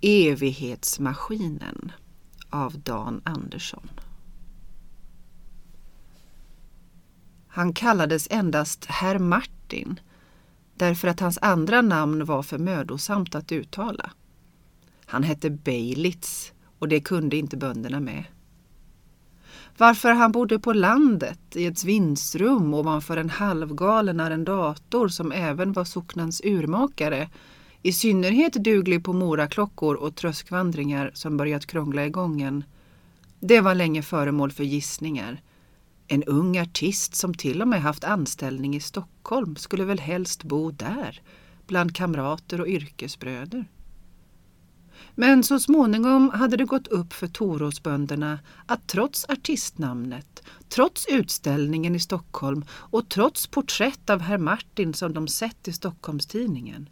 Evighetsmaskinen av Dan Andersson. Han kallades endast herr Martin därför att hans andra namn var för mödosamt att uttala. Han hette Beilitz och det kunde inte bönderna med. Varför han bodde på landet i ett vindsrum ovanför en halvgalen arrendator som även var socknens urmakare, i synnerhet duglig på moraklockor och tröskvandringar som börjat krångla i gången. Det var länge föremål för gissningar. En ung artist som till och med haft anställning i Stockholm skulle väl helst bo där, bland kamrater och yrkesbröder. Men så småningom hade det gått upp för Toråsbönderna att trots artistnamnet, trots utställningen i Stockholm och trots porträtt av herr Martin som de sett i Stockholmstidningen,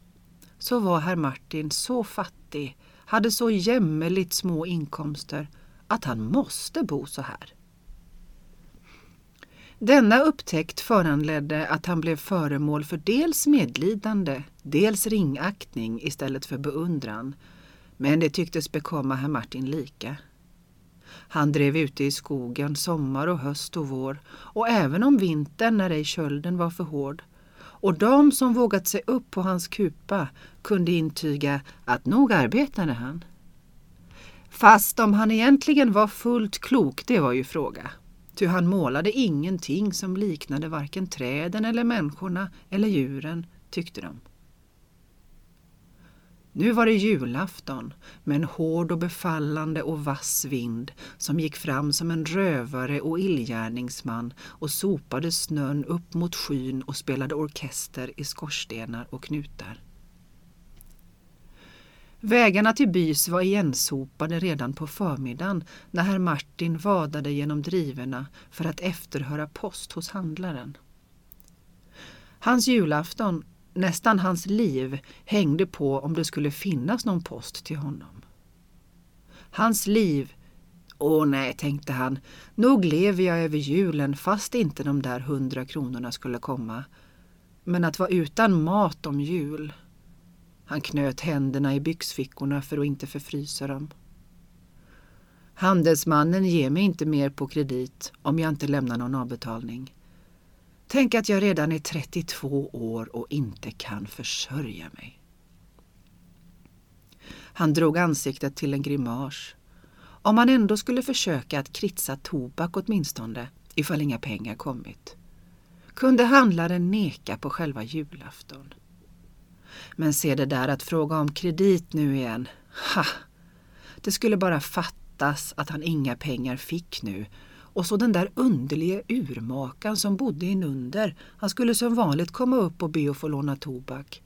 så var herr Martin så fattig, hade så jämmerligt små inkomster att han måste bo så här. Denna upptäckt föranledde att han blev föremål för dels medlidande, dels ringaktning istället för beundran men det tycktes bekomma herr Martin lika. Han drev ute i skogen sommar och höst och vår och även om vintern när ej kölden var för hård. Och de som vågat sig upp på hans kupa kunde intyga att nog arbetade han. Fast om han egentligen var fullt klok, det var ju fråga. Ty han målade ingenting som liknade varken träden eller människorna eller djuren, tyckte de. Nu var det julafton med en hård och befallande och vass vind som gick fram som en rövare och illgärningsman och sopade snön upp mot skyn och spelade orkester i skorstenar och knutar. Vägarna till bys var igensopade redan på förmiddagen när herr Martin vadade genom driverna för att efterhöra post hos handlaren. Hans julafton Nästan hans liv hängde på om det skulle finnas någon post till honom. Hans liv Åh nej, tänkte han, nog lever jag över julen fast inte de där hundra kronorna skulle komma. Men att vara utan mat om jul. Han knöt händerna i byxfickorna för att inte förfrysa dem. Handelsmannen ger mig inte mer på kredit om jag inte lämnar någon avbetalning. Tänk att jag redan är 32 år och inte kan försörja mig. Han drog ansiktet till en grimas. Om han ändå skulle försöka att kritsa tobak åtminstone, ifall inga pengar kommit. Kunde handlaren neka på själva julafton? Men se det där att fråga om kredit nu igen. Ha! Det skulle bara fattas att han inga pengar fick nu och så den där underliga urmakan som bodde inunder. Han skulle som vanligt komma upp och be att få låna tobak.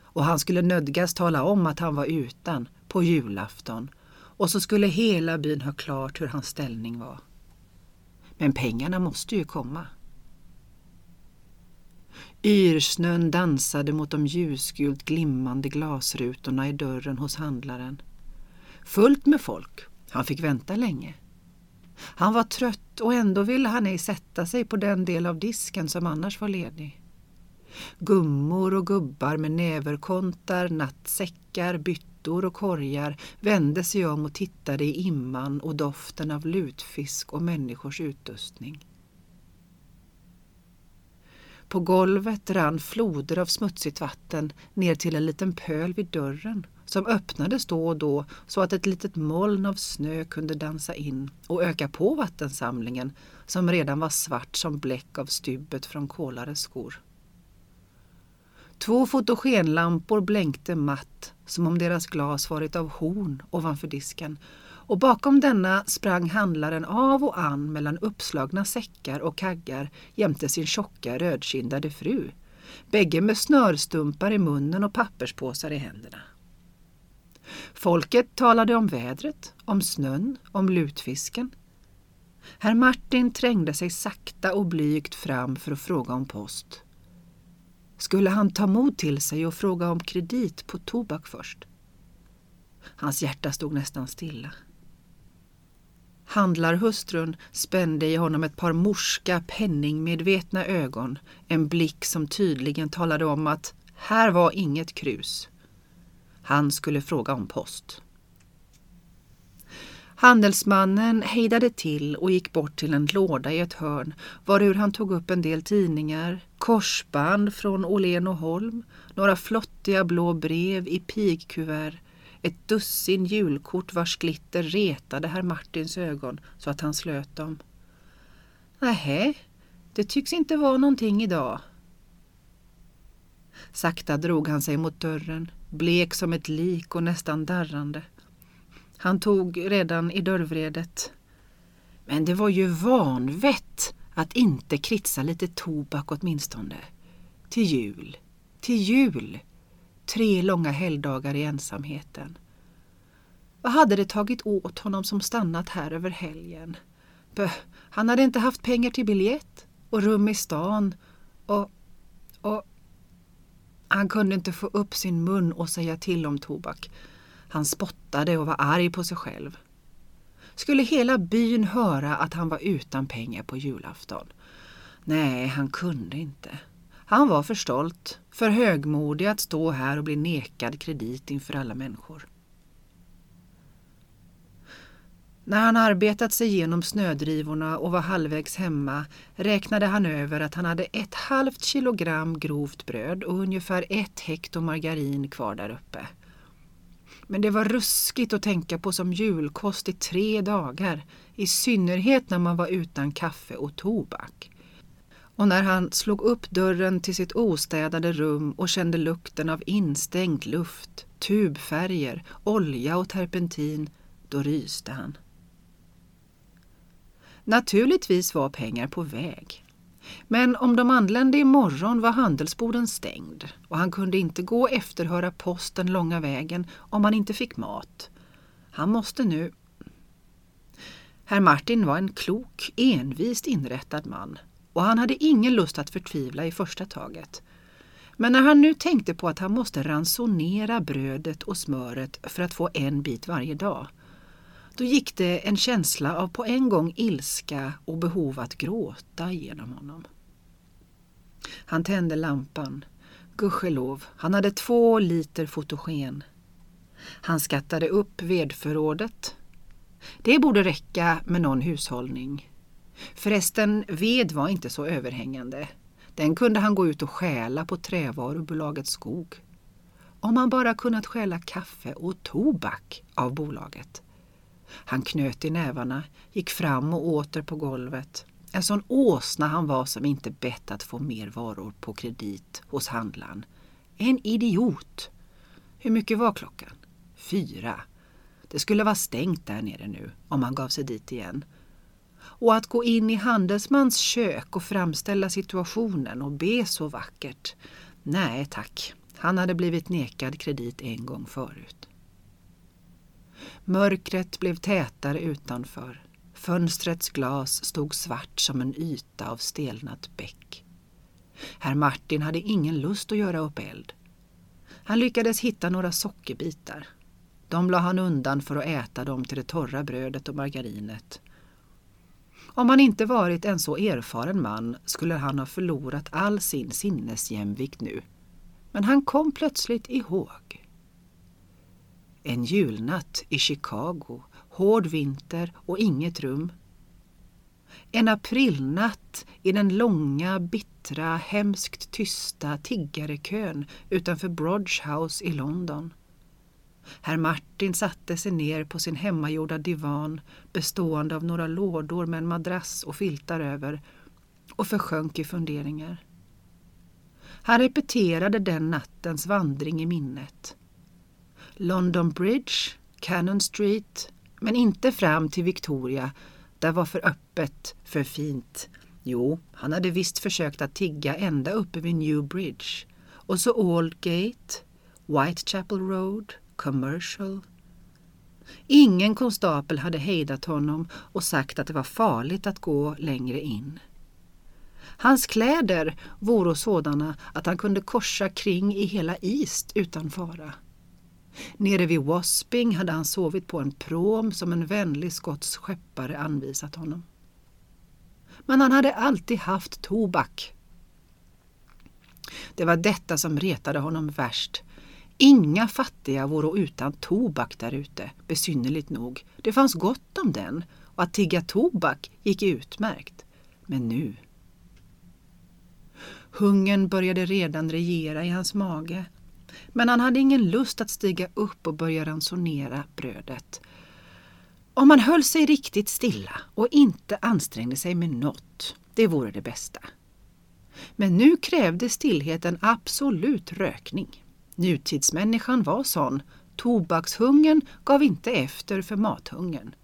Och han skulle nödgas tala om att han var utan på julafton. Och så skulle hela byn ha klart hur hans ställning var. Men pengarna måste ju komma. Yrsnön dansade mot de ljusgult glimmande glasrutorna i dörren hos handlaren. Fullt med folk. Han fick vänta länge. Han var trött och ändå ville han ej sätta sig på den del av disken som annars var ledig. Gummor och gubbar med näverkontar, nattsäckar, byttor och korgar vände sig om och tittade i imman och doften av lutfisk och människors utrustning. På golvet rann floder av smutsigt vatten ner till en liten pöl vid dörren som öppnades då och då så att ett litet moln av snö kunde dansa in och öka på vattensamlingen som redan var svart som bläck av stubbet från Kolares skor. Två fotogenlampor blänkte matt som om deras glas varit av horn ovanför disken och bakom denna sprang handlaren av och an mellan uppslagna säckar och kaggar jämte sin tjocka rödkindade fru, bägge med snörstumpar i munnen och papperspåsar i händerna. Folket talade om vädret, om snön, om lutfisken. Herr Martin trängde sig sakta och blygt fram för att fråga om post. Skulle han ta mod till sig och fråga om kredit på tobak först? Hans hjärta stod nästan stilla. Handlarhustrun spände i honom ett par morska penningmedvetna ögon, en blick som tydligen talade om att här var inget krus. Han skulle fråga om post. Handelsmannen hejdade till och gick bort till en låda i ett hörn varur han tog upp en del tidningar, korsband från Åhlén och Holm, några flottiga blå brev i pigkuvert, ett dussin julkort vars glitter retade herr Martins ögon så att han slöt dem. Nähä, det tycks inte vara någonting idag. Sakta drog han sig mot dörren, blek som ett lik och nästan darrande. Han tog redan i dörrvredet. Men det var ju vanvett att inte kritsa lite tobak åtminstone. Till jul, till jul. Tre långa helgdagar i ensamheten. Vad hade det tagit åt honom som stannat här över helgen? Bö, han hade inte haft pengar till biljett och rum i stan och. Han kunde inte få upp sin mun och säga till om tobak. Han spottade och var arg på sig själv. Skulle hela byn höra att han var utan pengar på julafton? Nej, han kunde inte. Han var för stolt, för högmodig att stå här och bli nekad kredit inför alla människor. När han arbetat sig igenom snödrivorna och var halvvägs hemma räknade han över att han hade ett halvt kilogram grovt bröd och ungefär ett hekto margarin kvar där uppe. Men det var ruskigt att tänka på som julkost i tre dagar, i synnerhet när man var utan kaffe och tobak. Och när han slog upp dörren till sitt ostädade rum och kände lukten av instängd luft, tubfärger, olja och terpentin, då ryste han. Naturligtvis var pengar på väg. Men om de anlände imorgon var handelsboden stängd och han kunde inte gå och efterhöra posten långa vägen om han inte fick mat. Han måste nu... Herr Martin var en klok, envist inrättad man och han hade ingen lust att förtvivla i första taget. Men när han nu tänkte på att han måste ransonera brödet och smöret för att få en bit varje dag då gick det en känsla av på en gång ilska och behov att gråta genom honom. Han tände lampan. Gudskelov, han hade två liter fotogen. Han skattade upp vedförrådet. Det borde räcka med någon hushållning. Förresten, ved var inte så överhängande. Den kunde han gå ut och stjäla på trävarubolaget Skog. Om han bara kunnat stjäla kaffe och tobak av bolaget. Han knöt i nävarna, gick fram och åter på golvet. En sån åsna han var som inte bett att få mer varor på kredit hos handlaren. En idiot! Hur mycket var klockan? Fyra. Det skulle vara stängt där nere nu om han gav sig dit igen. Och att gå in i Handelsmans kök och framställa situationen och be så vackert. Nej tack, han hade blivit nekad kredit en gång förut. Mörkret blev tätare utanför. Fönstrets glas stod svart som en yta av stelnat bäck. Herr Martin hade ingen lust att göra upp eld. Han lyckades hitta några sockerbitar. De la han undan för att äta dem till det torra brödet och margarinet. Om han inte varit en så erfaren man skulle han ha förlorat all sin sinnesjämvikt nu. Men han kom plötsligt ihåg. En julnatt i Chicago, hård vinter och inget rum. En aprilnatt i den långa, bittra, hemskt tysta tiggarekön utanför Brodge House i London. Herr Martin satte sig ner på sin hemmagjorda divan bestående av några lådor med en madrass och filtar över och försjönk i funderingar. Han repeterade den nattens vandring i minnet. London Bridge, Cannon Street, men inte fram till Victoria. Där var för öppet, för fint. Jo, han hade visst försökt att tigga ända uppe vid New Bridge. Och så Aldgate, Whitechapel Road, Commercial. Ingen konstapel hade hejdat honom och sagt att det var farligt att gå längre in. Hans kläder vore sådana att han kunde korsa kring i hela East utan fara. Nere vid Wasping hade han sovit på en prom som en vänlig skotsk skeppare anvisat honom. Men han hade alltid haft tobak. Det var detta som retade honom värst. Inga fattiga vore utan tobak därute, besynnerligt nog. Det fanns gott om den och att tigga tobak gick utmärkt. Men nu... Hungern började redan regera i hans mage. Men han hade ingen lust att stiga upp och börja ransonera brödet. Om man höll sig riktigt stilla och inte ansträngde sig med något, det vore det bästa. Men nu krävde stillheten absolut rökning. Nutidsmänniskan var sån. Tobakshungern gav inte efter för mathungern.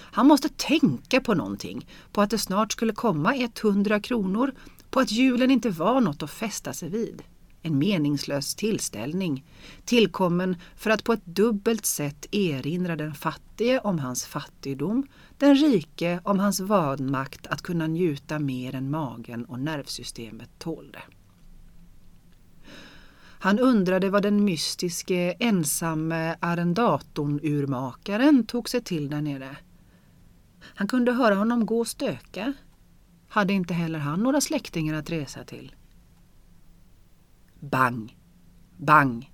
Han måste tänka på någonting, på att det snart skulle komma 100 kronor, på att julen inte var något att fästa sig vid. En meningslös tillställning, tillkommen för att på ett dubbelt sätt erinra den fattige om hans fattigdom, den rike om hans vanmakt att kunna njuta mer än magen och nervsystemet tålde. Han undrade vad den mystiske ensamme arrendatorn urmakaren tog sig till där nere. Han kunde höra honom gå och stöka. Hade inte heller han några släktingar att resa till. Bang, bang,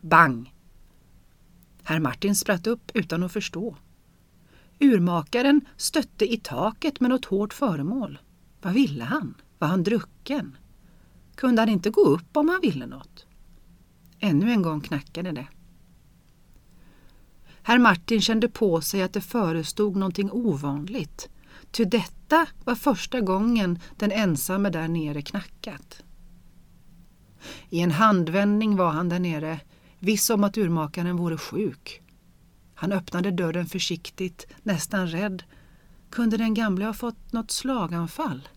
bang. Herr Martin spratt upp utan att förstå. Urmakaren stötte i taket med något hårt föremål. Vad ville han? Var han drucken? Kunde han inte gå upp om han ville något? Ännu en gång knackade det. Herr Martin kände på sig att det förestod någonting ovanligt. Ty detta var första gången den ensamme där nere knackat. I en handvändning var han där nere, viss om att urmakaren vore sjuk. Han öppnade dörren försiktigt, nästan rädd. Kunde den gamle ha fått något slaganfall?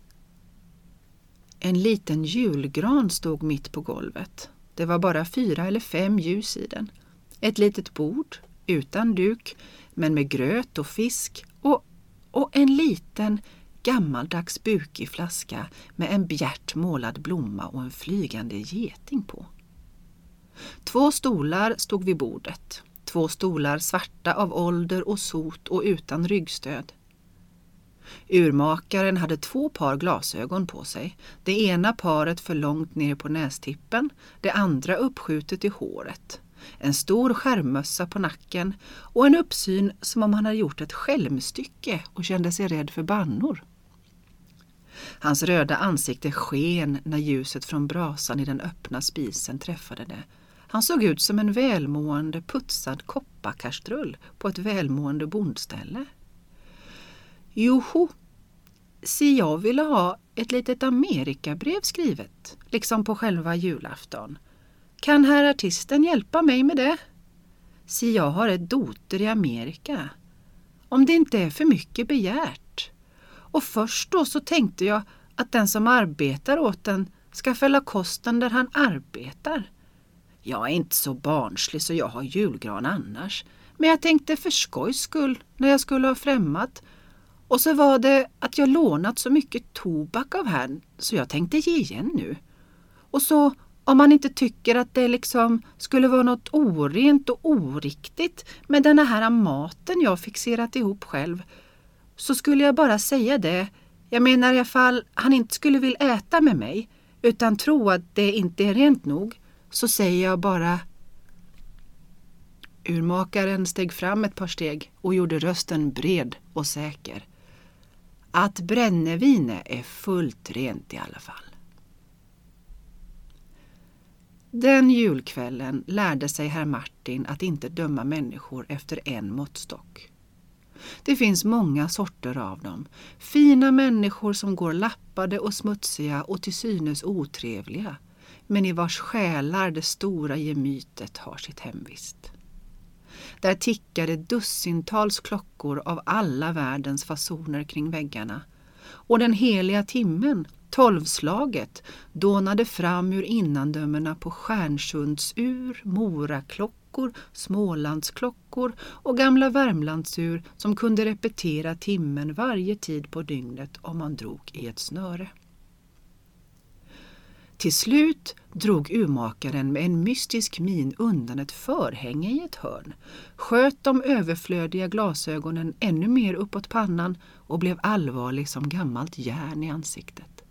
En liten julgran stod mitt på golvet. Det var bara fyra eller fem ljus i den. Ett litet bord, utan duk, men med gröt och fisk och, och en liten gammaldags bukig flaska med en bjärt målad blomma och en flygande geting på. Två stolar stod vid bordet. Två stolar svarta av ålder och sot och utan ryggstöd. Urmakaren hade två par glasögon på sig. Det ena paret för långt ner på nästippen, det andra uppskjutet i håret. En stor skärmmössa på nacken och en uppsyn som om han hade gjort ett skälmstycke och kände sig rädd för bannor. Hans röda ansikte sken när ljuset från brasan i den öppna spisen träffade det. Han såg ut som en välmående putsad kopparkastrull på ett välmående bondställe. Joho, si jag ville ha ett litet Amerikabrev skrivet, liksom på själva julafton. Kan herr artisten hjälpa mig med det? Si jag har ett doter i Amerika. Om det inte är för mycket begärt. Och först då så tänkte jag att den som arbetar åt den ska fälla kosten där han arbetar. Jag är inte så barnslig så jag har julgran annars. Men jag tänkte för skojs skull när jag skulle ha främmat och så var det att jag lånat så mycket tobak av herrn så jag tänkte ge igen nu. Och så om man inte tycker att det liksom skulle vara något orent och oriktigt med den här maten jag fixerat ihop själv så skulle jag bara säga det. Jag menar ifall han inte skulle vilja äta med mig utan tro att det inte är rent nog så säger jag bara Urmakaren steg fram ett par steg och gjorde rösten bred och säker att brännevinet är fullt rent i alla fall. Den julkvällen lärde sig herr Martin att inte döma människor efter en måttstock. Det finns många sorter av dem. Fina människor som går lappade och smutsiga och till synes otrevliga, men i vars själar det stora gemytet har sitt hemvist. Där tickade dussintals klockor av alla världens fasoner kring väggarna. Och den heliga timmen, tolvslaget, dånade fram ur innandömena på Stjärnsundsur, klockor, Smålandsklockor och gamla Värmlandsur som kunde repetera timmen varje tid på dygnet om man drog i ett snöre. Till slut drog urmakaren med en mystisk min undan ett förhänge i ett hörn, sköt de överflödiga glasögonen ännu mer uppåt pannan och blev allvarlig som gammalt järn i ansiktet.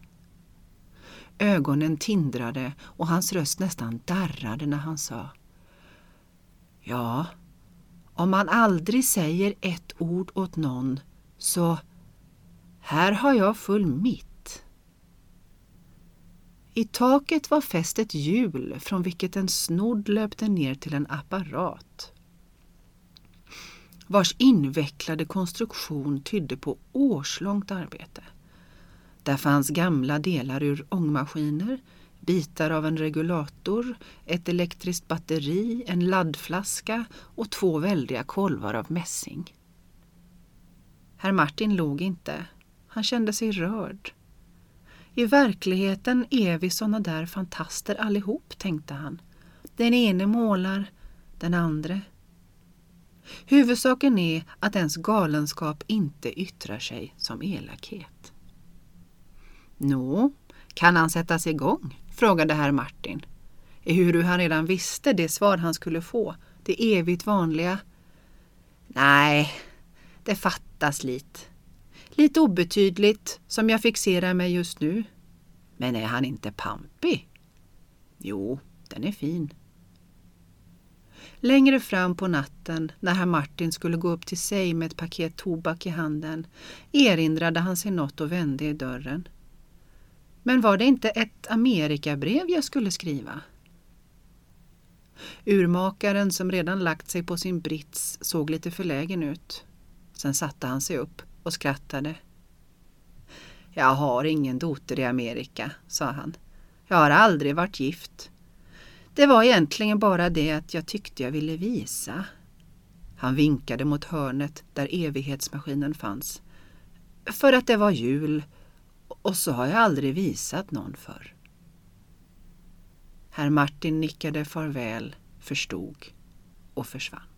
Ögonen tindrade och hans röst nästan darrade när han sa Ja, om man aldrig säger ett ord åt någon så här har jag full mitt. I taket var fäst ett hjul från vilket en snodd löpte ner till en apparat vars invecklade konstruktion tydde på årslångt arbete. Där fanns gamla delar ur ångmaskiner, bitar av en regulator, ett elektriskt batteri, en laddflaska och två väldiga kolvar av mässing. Herr Martin log inte. Han kände sig rörd. I verkligheten är vi såna där fantaster allihop, tänkte han. Den ene målar, den andra. Huvudsaken är att ens galenskap inte yttrar sig som elakhet. Nå, kan han sättas igång? Frågade herr Martin. Ehuru han redan visste det svar han skulle få, det evigt vanliga. Nej, det fattas lite. Lite obetydligt, som jag fixerar mig just nu. Men är han inte pampig? Jo, den är fin. Längre fram på natten, när herr Martin skulle gå upp till sig med ett paket tobak i handen, erinrade han sig något och vände i dörren. Men var det inte ett Amerikabrev jag skulle skriva? Urmakaren som redan lagt sig på sin brits såg lite förlägen ut. Sen satte han sig upp och skrattade. Jag har ingen dotter i Amerika, sa han. Jag har aldrig varit gift. Det var egentligen bara det att jag tyckte jag ville visa. Han vinkade mot hörnet där evighetsmaskinen fanns. För att det var jul och så har jag aldrig visat någon för. Herr Martin nickade farväl, förstod och försvann.